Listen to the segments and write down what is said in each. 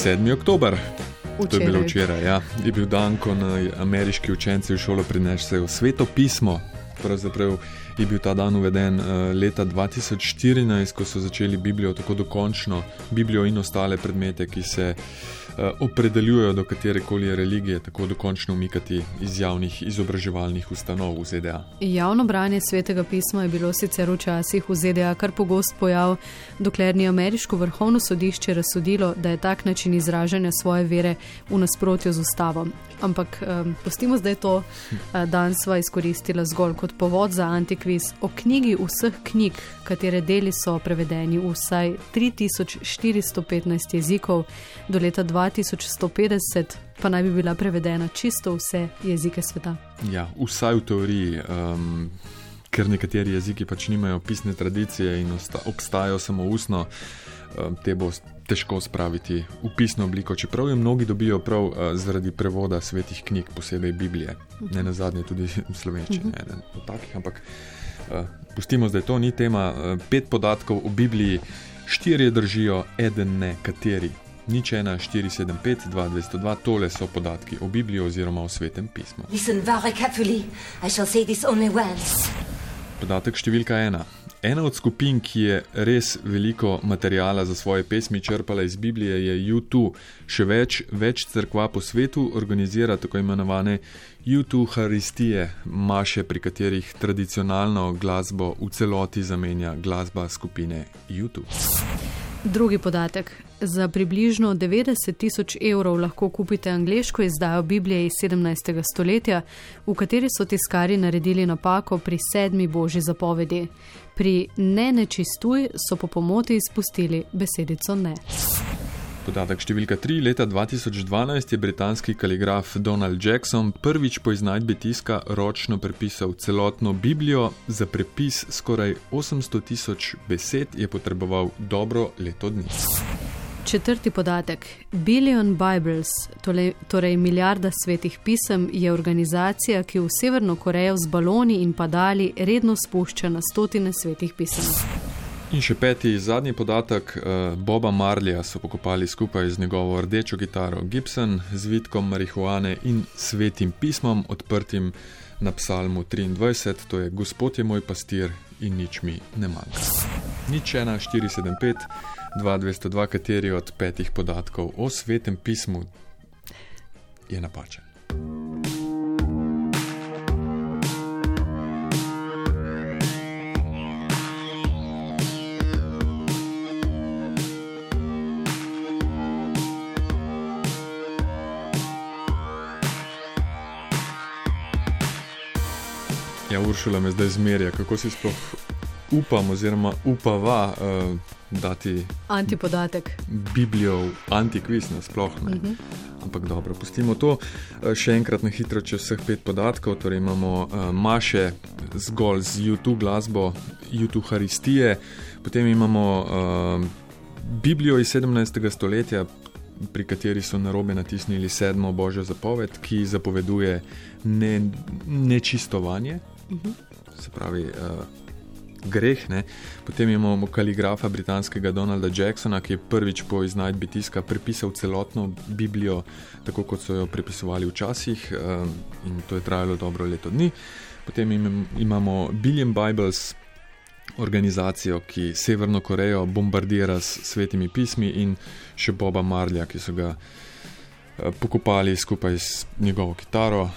7. oktober. To je Včeraj. bilo včeraj, ja. je bil dan, ko ameriški učenci v šolo prinesejo sveto pismo. Pravzaprav je bil ta dan uveden eh, leta 2014, ko so začeli Biblijo tako dokončno, Biblijo in ostale predmete, ki se opredeljujejo do katere koli religije, tako dokončno umikati iz javnih izobraževalnih ustanov v ZDA. Javno branje svetega pisma je bilo sicer včasih v ZDA kar pogost pojav, dokler ni ameriško vrhovno sodišče razsodilo, da je tak način izražanja svoje vere v nasprotju z ustavo. Ampak um, pustimo zdaj to, uh, dan sva izkoristila zgolj kot povod za antikviz o knjigi vseh knjig, katere deli so prevedeni v vsaj 3415 jezikov, do leta 2150 pa naj bi bila prevedena čisto vse jezike sveta. Ja, vsaj v teoriji, um, ker nekateri jeziki pač nimajo pisne tradicije in obstajajo samo ustno, um, te bo težko spraviti v pisno obliko, čeprav jo mnogi dobijo prav uh, zaradi prevoda svetih knjig, posebej Biblije, ne na zadnje tudi slovenščine, eden od takih. Ampak uh, pustimo zdaj to, ni tema. Uh, pet podatkov o Bibliji, štirje držijo, eden ne, kateri. Nič 1, 475, 2, 202, tole so podatki o Bibliji oziroma o svetem pismu. Podatek številka ena. Ena od skupin, ki je res veliko materijala za svoje pesmi črpala iz Biblije, je U2. Še več, več crkva po svetu organizira tako imenovane U2 haristije, maše, pri katerih tradicionalno glasbo v celoti zamenja glasba skupine U2. Drugi podatek. Za približno 90 tisoč evrov lahko kupite angliško izdajo Biblije iz 17. stoletja, v kateri so tiskari naredili napako pri sedmi božji zapovedi. Pri ne nečistuj so po pomoti izpustili besedico ne. Podatek številka 3. Leta 2012 je britanski kaligraf Donald Jackson prvič po iznajdbi tiska ročno prepisal celotno Biblijo. Za prepis skoraj 800 tisoč besed je potreboval dobro leto dni. Četrti podatek. Billion Bibles, tole, torej milijarda svetih pisem, je organizacija, ki v Severno Korejo z baloni in padali redno spušča na stotine svetih pisem. In še peti, zadnji podatek, eh, Boba Marlija so pokopali skupaj z njegovo rdečo kitaro Gibson, z vitkom marihuane in svetim pismom, odprtim na psalmu 23, to je Gospod je moj pastir in nič mi ne manjka. Nič 1, 475, 2202, kateri od petih podatkov o svetem pismu je napačen. Ja, Uršula me zdaj zmerja, kako si sploh upam, oziroma upava uh, dati Antipodatek. Biblijo antikviz nasploh. Ne. Uh -huh. Ampak dobro, pustimo to. Eh, Še enkrat na hitro, če vseh pet podatkov. Torej imamo uh, Maše zgolj z YouTube glasbo, YouTube Haristije, potem imamo uh, Biblijo iz 17. stoletja, pri kateri so narobe natisnili sedmo božjo zapoved, ki zapoveduje ne, nečistovanje, uh -huh. se pravi. Uh, greh. Ne. Potem imamo kaligrafa britanskega Donalda Jacksona, ki je prvič po iznajdbi tiska prepisal celotno Biblijo, tako kot so jo prepisovali včasih, in to je trajalo dobro leto dni. Potem imamo Billion Bibles. Organizacijo, ki Severno Korejo bombardira s svetimi pismi, in še Boba Marlja, ki so ga pokopali skupaj s njegovo kitaro,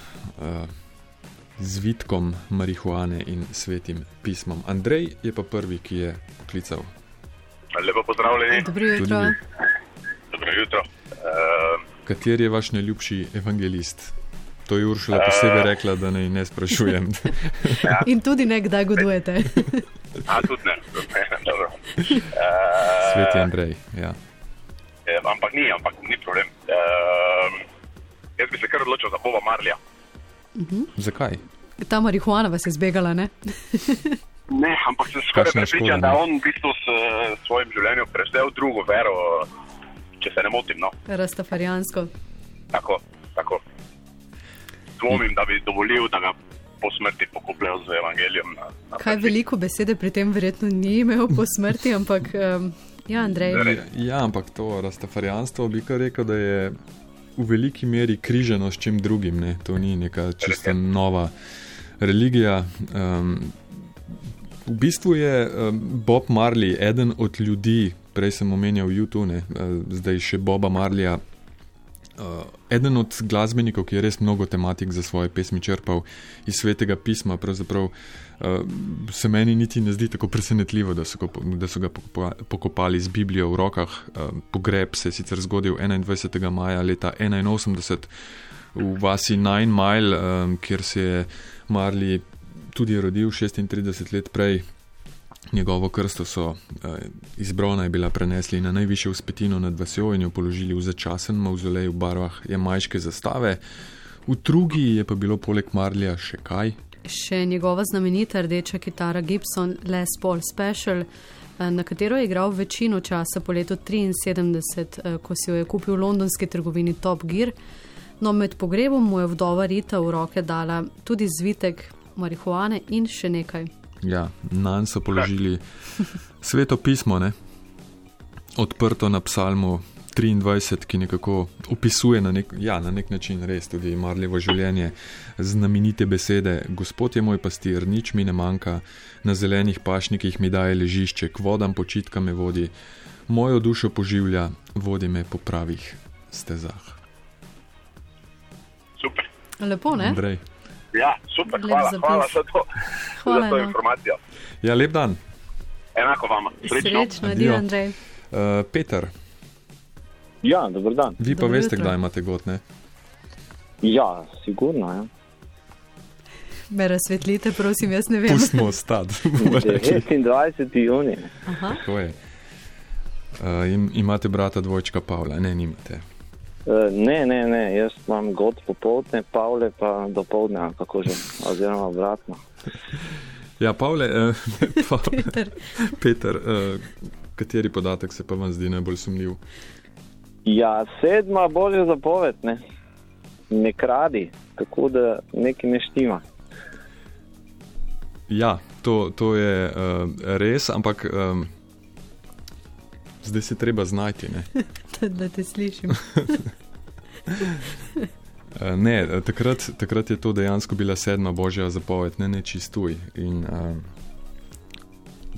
z vitkom marihuane in svetim pismom. Andrej je pa prvi, ki je poklical. Lepo pozdravljeni. Dobro jutro. Dobro jutro. Uh, Kateri je vaš najljubši evangelist? To je Uršula posebej rekla, da naj ne sprašujem. ja. In tudi ne, kdaj godujete. A tudi ne, dobro. Uh, Sveti Andrej, ja. Eh, ampak ni, ampak ni problem. Uh, jaz bi se kar odločil za Boba Marlja. Uh -huh. Zakaj? Ta marihuana vas je zbegala, ne? ne, ampak sem skoraj prepričan, da on v bistvu s svojim življenjem prevzel drugo vero, če se ne motim. No. Rastafarijansko. Tako, tako. Dvomim, da bi dovolil, da ga po smrti pokopljajo z evangelijem. Na, na Kaj veliko besede pri tem verjetno ni imel po smrti, ampak um, Ja, Andrej. Ja, ampak to rastafarijanstvo bi kar rekel, da je v veliki meri križano s čim drugim. Ne? To ni neka čista nova religija. Um, v bistvu je Bob Marley eden od ljudi, prej sem omenjal YouTube, uh, zdaj še Boba Marleya. Uh, eden od glasbenikov, ki je res mnogo tematik za svoje pesmi črpal iz svetega pisma, pravzaprav uh, se meni niti ne zdi tako presenetljivo, da so, da so ga pokopali z Biblijo v rokah. Uh, pogreb se je sicer zgodil 21. maja leta 81 v vasi Nine Mile, um, kjer se je Marli tudi rodil 36 let prej. Njegovo krsto so uh, iz Brona bila prenesli na najvišjo uspetino nad vasjo in jo položili v začasen mauzolej v barvah jamajške zastave. V drugi je pa bilo poleg Marlija še kaj? Še njegova znamenita rdeča kitara Gibson Les Paul Special, na katero je igral večino časa po letu 73, ko si jo je kupil v londonski trgovini Top Gear. No, med pogrebom mu je vdova Rita v roke dala tudi zvitek marihuane in še nekaj. Ja, na nj so položili sveto pismo, ne? odprto na psalmu 23, ki nekako opisuje na nek, ja, na nek način res tudi marljivo življenje. Znamenite besede: Gospod je moj pastir, nič mi ne manjka, na zelenih pašnikih mi daje ležišče, k vodam počitka me vodi, mojo dušo poživlja, vodi me po pravih stezah. Lepo, ne? Andrej. Ja, super, hvala, hvala za to, hvala, za to no. informacijo. Ja, lep dan. Enako vam. Srečno, Srečno adijo, Andrej. Uh, Peter. Ja, dober dan. Vi pa Dobro veste, jutro. kdaj imate gotne? Ja, sigurno. Ja. Me razsvetlite, prosim, jaz ne vem. Pustimo stati. bomo rekli. 26. juni. Aha. Tako je. Uh, im, imate brata dvojčka Pavla, ne, nimate. E, Ne, ne, ne, jaz imam god popoldne, Pavle pa do povdne, kako že, oziroma obratno. Ja, Pavle, uh, pa, Peter. Peter, uh, kateri podatek se pa vam zdi najbolj sumljiv? Ja, sedma božja zapoved, ne, ne kradi, tako da nekaj ne štima. Ja, to, to je uh, res, ampak um, zdaj se treba znajti. Ne? Da, te slišim. Uh, ne, eh, takrat, takrat je to dejansko bila sedma božja zapoved, ne nečistuj. In, uh,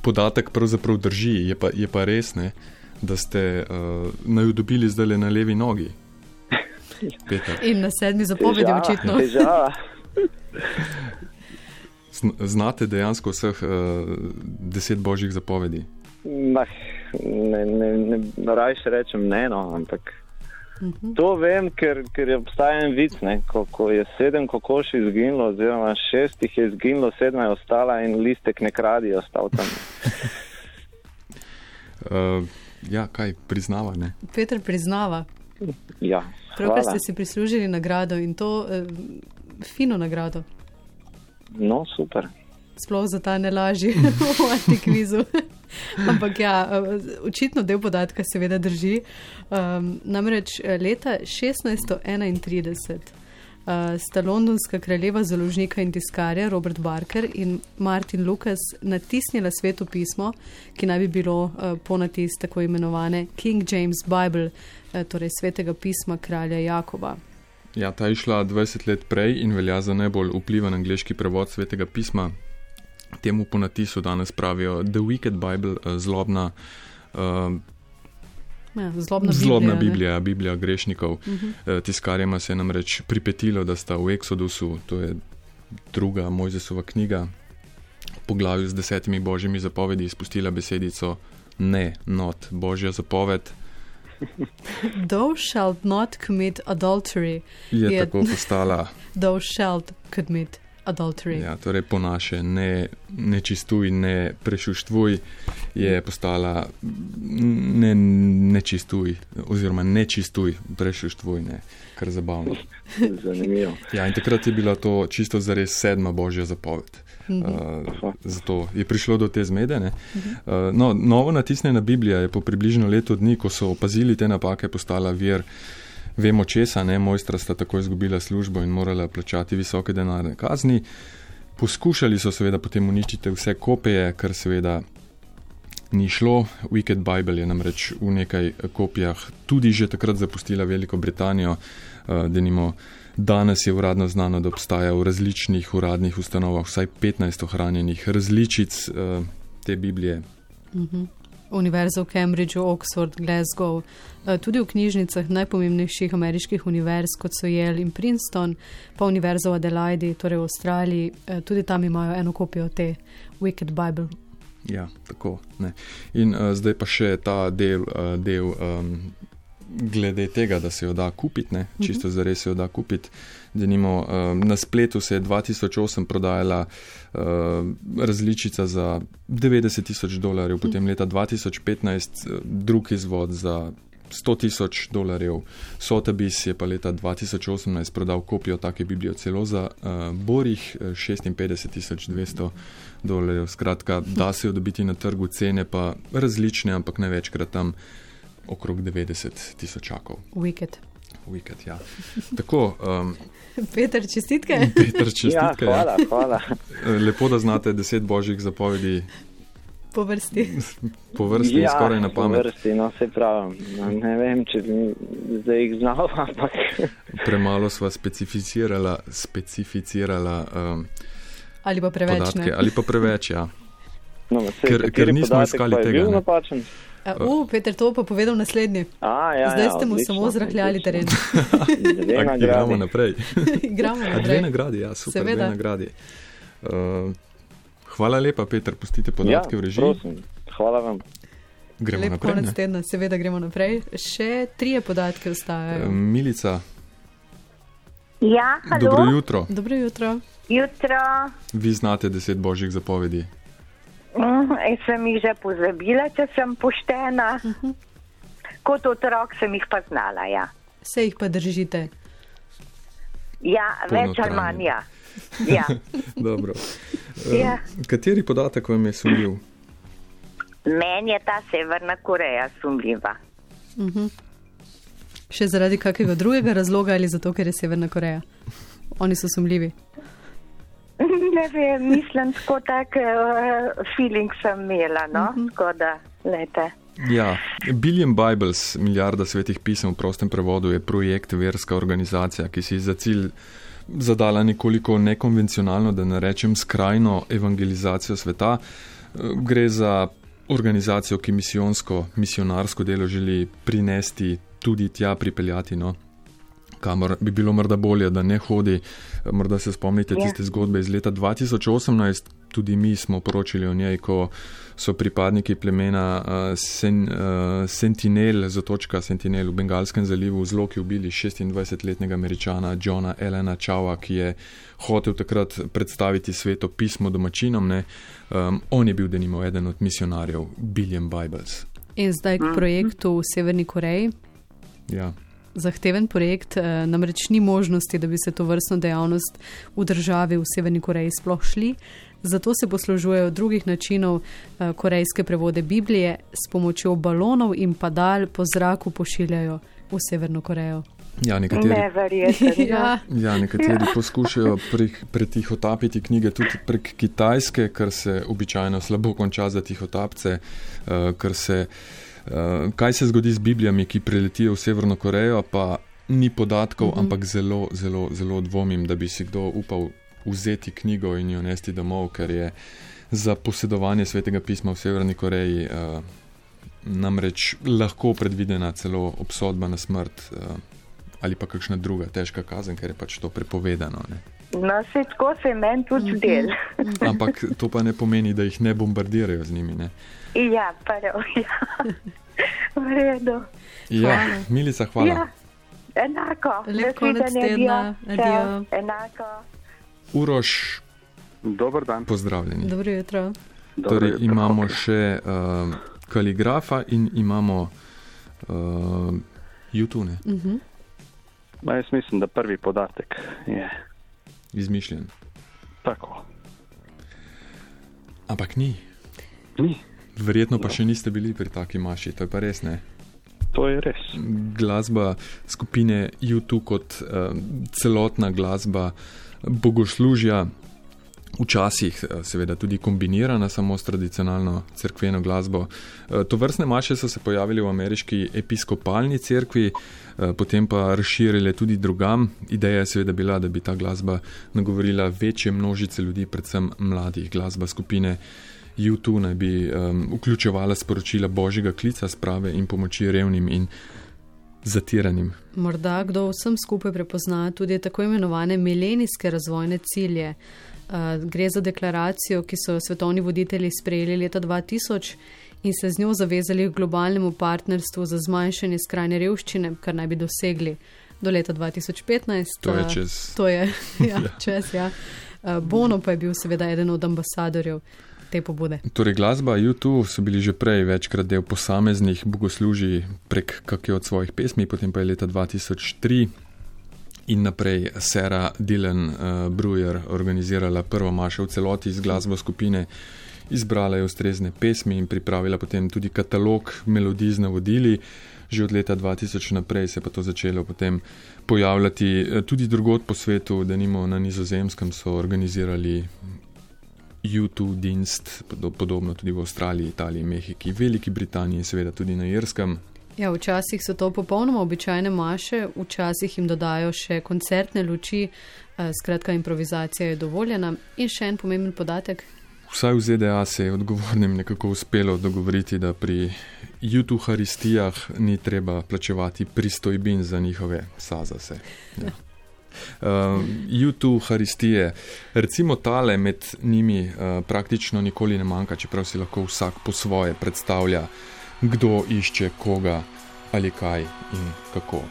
podatek pravzaprav drži, je pa, je pa res, ne, da ste uh, naju dobili zdaj le na levi nogi. Peter, In na sedmi zapovedi, Težava, očitno. Težava. zn- znate dejansko vseh uh, deset božjih zapovedi. Nah, ne, ne, ne, rajš rečem ne, no, ampak to vem, ker, ker je obstaja en vic, ne, ko, ko je sedem kokoši izginilo, oziroma šest jih je izginilo, sedma je ostala in listek ne kradi je ostal tam. Uh, ja, kaj priznava, ne? Peter priznava. Ja, Pravkar ste si prislužili nagrado in to eh, fino nagrado. No, super. Sploh za ta ne lažji v antikvizu. Ampak ja, eh, očitno del podatka seveda drži. Um, namreč eh, leta 1631 uh, sta londonska kraljeva založnika in tiskarja Robert Barker in Martin Lucas natisnila sveto pismo, ki naj bi bilo uh, ponatis tako imenovane King James Bible, uh, torej svetega pisma kralja Jakoba. Ja, ta je šla 20 let prej in velja za najbolj vplivan angliški prevod svetega pisma. Temu po natisu danes pravijo The Wicked Bible, eh, zlobna, uh, Ja, zlobna, zlobna Biblija. ne? Biblija, Biblija grešnikov. Uh -huh. Tiskarjema se je namreč pripetilo, da sta v Exodusu, to je druga Mojzesova knjiga, poglavju z desetimi božjimi zapovedi izpustila besedico ne, not, božja zapoved. Thou shalt not commit adultery. Je, Je- je tako postala Thou shalt commit adultery. Ja, torej po naše, ne, ne čistuj, ne prešuštvuj, je postala ne, ne čistuj, oziroma ne čistuj, prešuštvuj, ne, kar zabavno. Zanimivo. Ja, in takrat je bila to čisto zares sedma božja zapoved. Uh, zato je prišlo do te zmede. ne. Uh, no, novo natisnjena Biblija je po približno letu dni, ko so opazili te napake, postala vir. Vemo česa, ne, mojstra sta tako izgubila službo in morala plačati visoke denarne kazni. Poskušali so seveda potem uničiti vse kopije, kar seveda ni šlo. Wicked Bible je namreč v nekaj kopijah tudi že takrat zapustila Veliko Britanijo, uh, da nimo. Danes je uradno znano, da obstaja v različnih uradnih ustanovah vsaj 15 ohranjenih različic uh, te Biblije. Uh mhm. -huh. Univerza v Cambridgeu, Oxford, Glasgow, uh, tudi v knjižnicah najpomembnejših ameriških univerz, kot so Yale in Princeton, pa Univerza v Adelaidi, torej v Avstraliji, uh, tudi tam imajo eno kopijo te Wicked Bible. Ja, tako. Ne. In uh, zdaj pa še ta del, uh, del um, glede tega, da se jo da kupiti, ne? čisto za res se jo da kupiti. Denimo, na spletu se je 2008 prodajala uh, različica za 90 tisoč dolarjev, potem leta 2015 uh, drug izvod za 100 tisoč dolarjev. Sotheby's je pa leta 2018 prodal kopijo take Biblije celo za uh, borih 56 tisoč 200 dolarjev. Skratka, da se jo dobiti na trgu, cene pa različne, ampak največkrat tam okrog 90 tisočakov. Wicked. Wicked, ja. Tako, um, Peter, čestitke. Peter, čestitke. Ja, hvala, hvala. Lepo, da znate deset božjih zapovedi. Po vrsti. Po vrsti, ja, skoraj na pamet. Po vrsti, no se pravi. No, ne vem, če bi zdaj jih znal, ampak. Premalo sva specificirala, specificirala um, ali pa preveč. Podatke, ali pa preveč, ja. No, sej, ker, ker nismo iskali tega. Uh, Peter, to pa povedal naslednji. A, ja, Zdaj ja, ste mu odlično, samo zrahljali teren. Igramo naprej. Igramo naprej. Dve nagradi, ja, super. Seveda. Dve nagradi. Uh, hvala lepa, Peter, pustite podatke ja, v režiji. Prosim. Hvala vam. Gremo Lep naprej. Konec tedna, seveda gremo naprej. Še trije podatke ostajajo. Uh, Milica. Ja, halo. Dobro jutro. Dobro jutro. Jutro. Vi znate deset božjih zapovedi. Mm, sem jih že pozabila, če sem poštena. Uh -huh. Kot otrok sem jih pa znala. Ja. Se jih pa držite? Ja, več ali manj. Ja. Ja. Dobro. Ja. Kateri podatek vam je sumljiv? Meni je ta Severna Koreja sumljiva. Uh -huh. Še zaradi kakega drugega razloga ali zato, ker je Severna Koreja? Oni so sumljivi. Ne vem, mislim, tako tak uh, feeling sem imela, no, uh -huh. da, lete. Ja, Billion Bibles, milijarda svetih pisem v prostem prevodu, je projekt, verska organizacija, ki si za cilj zadala nekoliko nekonvencionalno, da ne rečem skrajno evangelizacijo sveta. Gre za organizacijo, ki misijonsko, misionarsko delo želi prinesti tudi tja, pripeljati. No kamor bi bilo morda bolje, da ne hodi. Morda se spomnite ja. tiste zgodbe iz leta 2018, tudi mi smo poročali o njej, ko so pripadniki plemena uh, sen, uh, Sentinel, zatočka Sentinel v Bengalskem zalivu, v zloki ubili 26-letnega američana Johna Elena Čava, ki je hotel takrat predstaviti sveto pismo domačinom. Um, on je bil denimo eden od misionarjev Billion Bibles. In zdaj k projektu v Severni Koreji. Ja zahteven projekt, eh, namreč ni možnosti, da bi se to vrstno dejavnost v državi v Severni Koreji sploh šli. Zato se poslužujejo drugih načinov eh, korejske prevode Biblije, s pomočjo balonov in padal po zraku pošiljajo v Severno Korejo. Ja, nekateri, ja. Ja, nekateri poskušajo pretihotapiti knjige tudi prek Kitajske, kar se običajno slabo konča za tihotapce, uh, ker se Uh, kaj se zgodi z Biblijami, ki preletijo v Severno Korejo, pa ni podatkov, -hmm. ampak zelo, zelo, zelo dvomim, da bi si kdo upal vzeti knjigo in jo nesti domov, ker je za posedovanje svetega pisma v Severni Koreji uh, namreč lahko predvidena celo obsodba na smrt uh, ali pa kakšna druga težka kazen, ker je pač to prepovedano. Ne? No, se tako se meni tudi Mhm. del. Ampak to pa ne pomeni, da jih ne bombardirajo z njimi. Ne? ja, prav, ja. V redu. Ja, milica, hvala. Ja, enako. Lep konec tedna, adijo. Enako. Uroš, Dober dan. pozdravljeni. Dobro jutro. Torej, imamo še uh, kaligrafa in imamo uh, YouTube, Uh -huh. Ma, jaz mislim, da prvi podatek je izmišljen. tako. Ampak ni. Ni. Verjetno pa še niste bili pri taki maši, to je pa res ne. To je res. Glasba skupine YouTube kot uh, celotna glasba bogoslužja včasih seveda tudi kombinirana samo s tradicionalno cerkveno glasbo. To vrstne maše so se pojavili v ameriški episkopalni cerkvi, potem pa razširile tudi drugam. Ideja je seveda bila, da bi ta glasba nagovorila večje množice ljudi, predvsem mladih. Glasba skupine YouTube naj bi um, vključevala sporočila božjega klica, sprave in pomoči revnim in zatiranim. Morda kdo vsem skupaj prepozna tudi tako imenovane milenijske razvojne cilje. Uh, gre za deklaracijo, ki so svetovni voditelji sprejeli leta 2000 in se z njo zavezali k globalnemu partnerstvu za zmanjšanje skrajne revščine, kar naj bi dosegli do leta 2015. To je čez. To je ja, čez, ja. Uh, Bono pa je bil seveda eden od ambasadorjev te pobude. Torej, glasba YouTube so bili že prej večkrat del posameznih bogoslužij prek kakšne od svojih pesmi, potem pa je leta 2003 in naprej Sarah Dylan uh, Brewer organizirala prvo mašo v celoti z glasbo skupine. Izbrala je ustrezne pesmi in pripravila potem tudi katalog melodij z navodili. Že od leta 2000 naprej se je pa to začelo potem pojavljati eh, tudi drugot po svetu, da nimo na nizozemskem so organizirali YouTube dienst, podobno tudi v Avstraliji, Italiji, Mehiki, Veliki Britaniji in seveda tudi na Irskem. Ja, včasih so to popolnoma običajne maše, včasih jim dodajo še koncertne luči, eh, skratka, improvizacija je dovoljena. In še en pomemben podatek. Vsaj v ZDA se je odgovornim nekako uspelo dogovoriti, da pri YouTube haristijah ni treba plačevati pristojbin za njihove sazase. Ja. uh, YouTube, Haristije, recimo tale med njimi uh, praktično nikoli ne manjka, čeprav si lahko vsak po svoje predstavlja, kdo išče koga ali kaj in kako.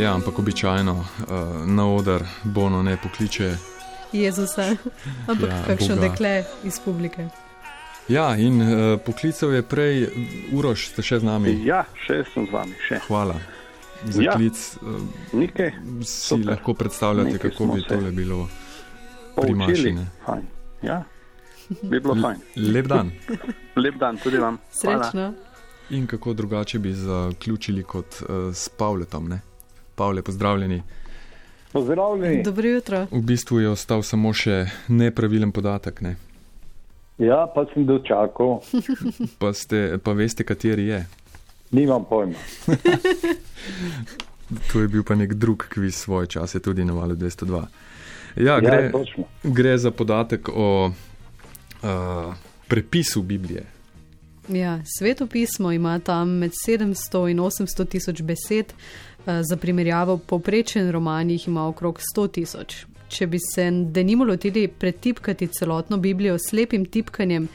Ja, ampak običajno uh, na oder Bono ne pokliče Jezusa, ampak ja, kakšno Boga. dekle iz publike. Ja, in uh, poklical je prej Uroš, ste še z nami? Ja, še sem z vami. Še. Hvala. Za ja, klic uh, si Super. lahko predstavljate, Nekaj kako bi tole bilo pri mašini. Ja, bi bilo fajn. Lep dan. Lep dan tudi vam. Srečno. In kako drugače bi zaključili kot uh, s Pavletom, ne? Pavle, pozdravljeni. Pozdravljeni. Dobro jutro. V bistvu je ostal samo še nepravilen podatek. Ne? Ja, pa sem dočakal. pa, ste, pa veste, kateri je? Nimam pojma. to je bil pa nek drug kviz svoje čase, tudi na valu 202. Ja, gre, ja, gre za podatek o uh, prepisu Biblije. Ja, svetopismo ima tam med 700 in 800 tisoč besed. Eh, za primerjavo, povprečen roman jih ima okrog 100 tisoč. Če bi se denimo lotili pretipkati celotno Biblijo s slepim tipkanjem,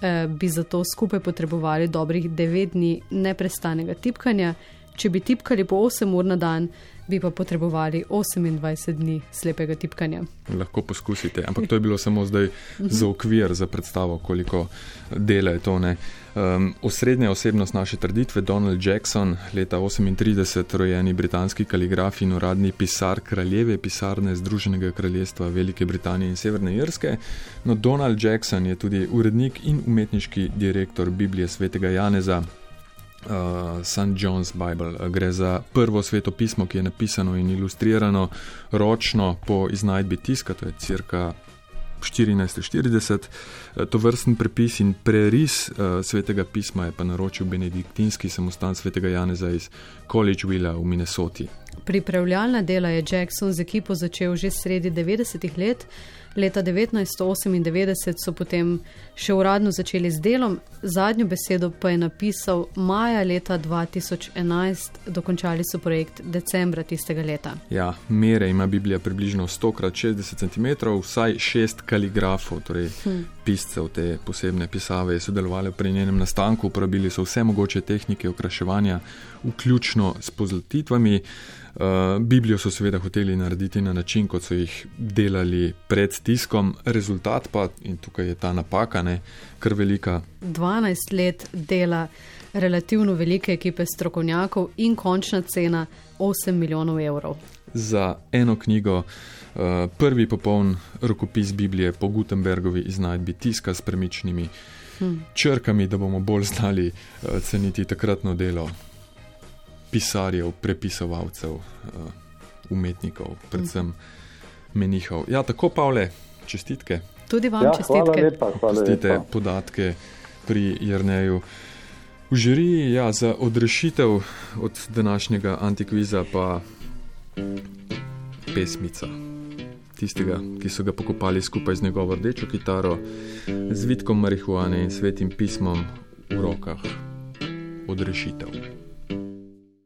eh, bi za to skupaj potrebovali dobrih 9 dni neprestanega tipkanja. Če bi tipkali po 8 ur na dan, bi pa potrebovali 28 dni slepega tipkanja. Lahko poskusite, ampak to je bilo samo zdaj za okvir, za predstavo, koliko dela je to. Um, osrednja osebnost naše trditve, Donald Jackson, leta 38, rojeni britanski kaligraf in uradni pisar kraljeve pisarne Združenega kraljestva Velike Britanije in Severne Irske. No, Donald Jackson je tudi urednik in umetniški direktor Biblije svetega Janeza, uh, St. John's Bible. Gre za prvo svetopismo, ki je napisano in ilustrirano ročno po iznajdbi tiska, to je cirka 1440. Uh, to vrsten prepis in preris uh, svetega pisma je pa naročil benediktinski samostan svetega Janeza iz Collegevilla v Minnesoti. Pripravljalna dela je Jackson z ekipo začel že sredi 90-ih let. Leta 1998 so potem še uradno začeli z delom, zadnjo besedo pa je napisal maja leta 2011, dokončali so projekt decembra tistega leta. Ja, mere ima Biblija približno 100 x 60 cm, vsaj šest kaligrafov, torej hm. piscev te posebne pisave, je sodelovali pri njenem nastanku, uporabili so vse mogoče tehnike okraševanja, vključno s pozlatitvami. Uh, Biblijo so seveda hoteli narediti na način, kot so jih delali pred tiskom, rezultat pa, in tukaj je ta napaka, ne, kar velika. 12 let dela relativno velike ekipe strokovnjakov in končna cena 8 milijonov evrov. Za eno knjigo, uh, prvi popoln rokopis Biblije po Gutenbergovi iznajdbi tiska s premičnimi hmm. črkami, da bomo bolj znali uh, ceniti takratno delo pisarjev, prepisovalcev, uh, umetnikov, predvsem hmm. menihov. Ja, tako Pavle, čestitke. Tudi vam ja, čestitke. Pustite podatke pri Jrneju. V žiriji ja, za odrešitev od današnjega antikviza pa pesmica. Tistega, ki so ga pokopali skupaj z njegovo rdečo kitaro, z vidkom marihuane in svetim pismom v rokah. Odrešitev.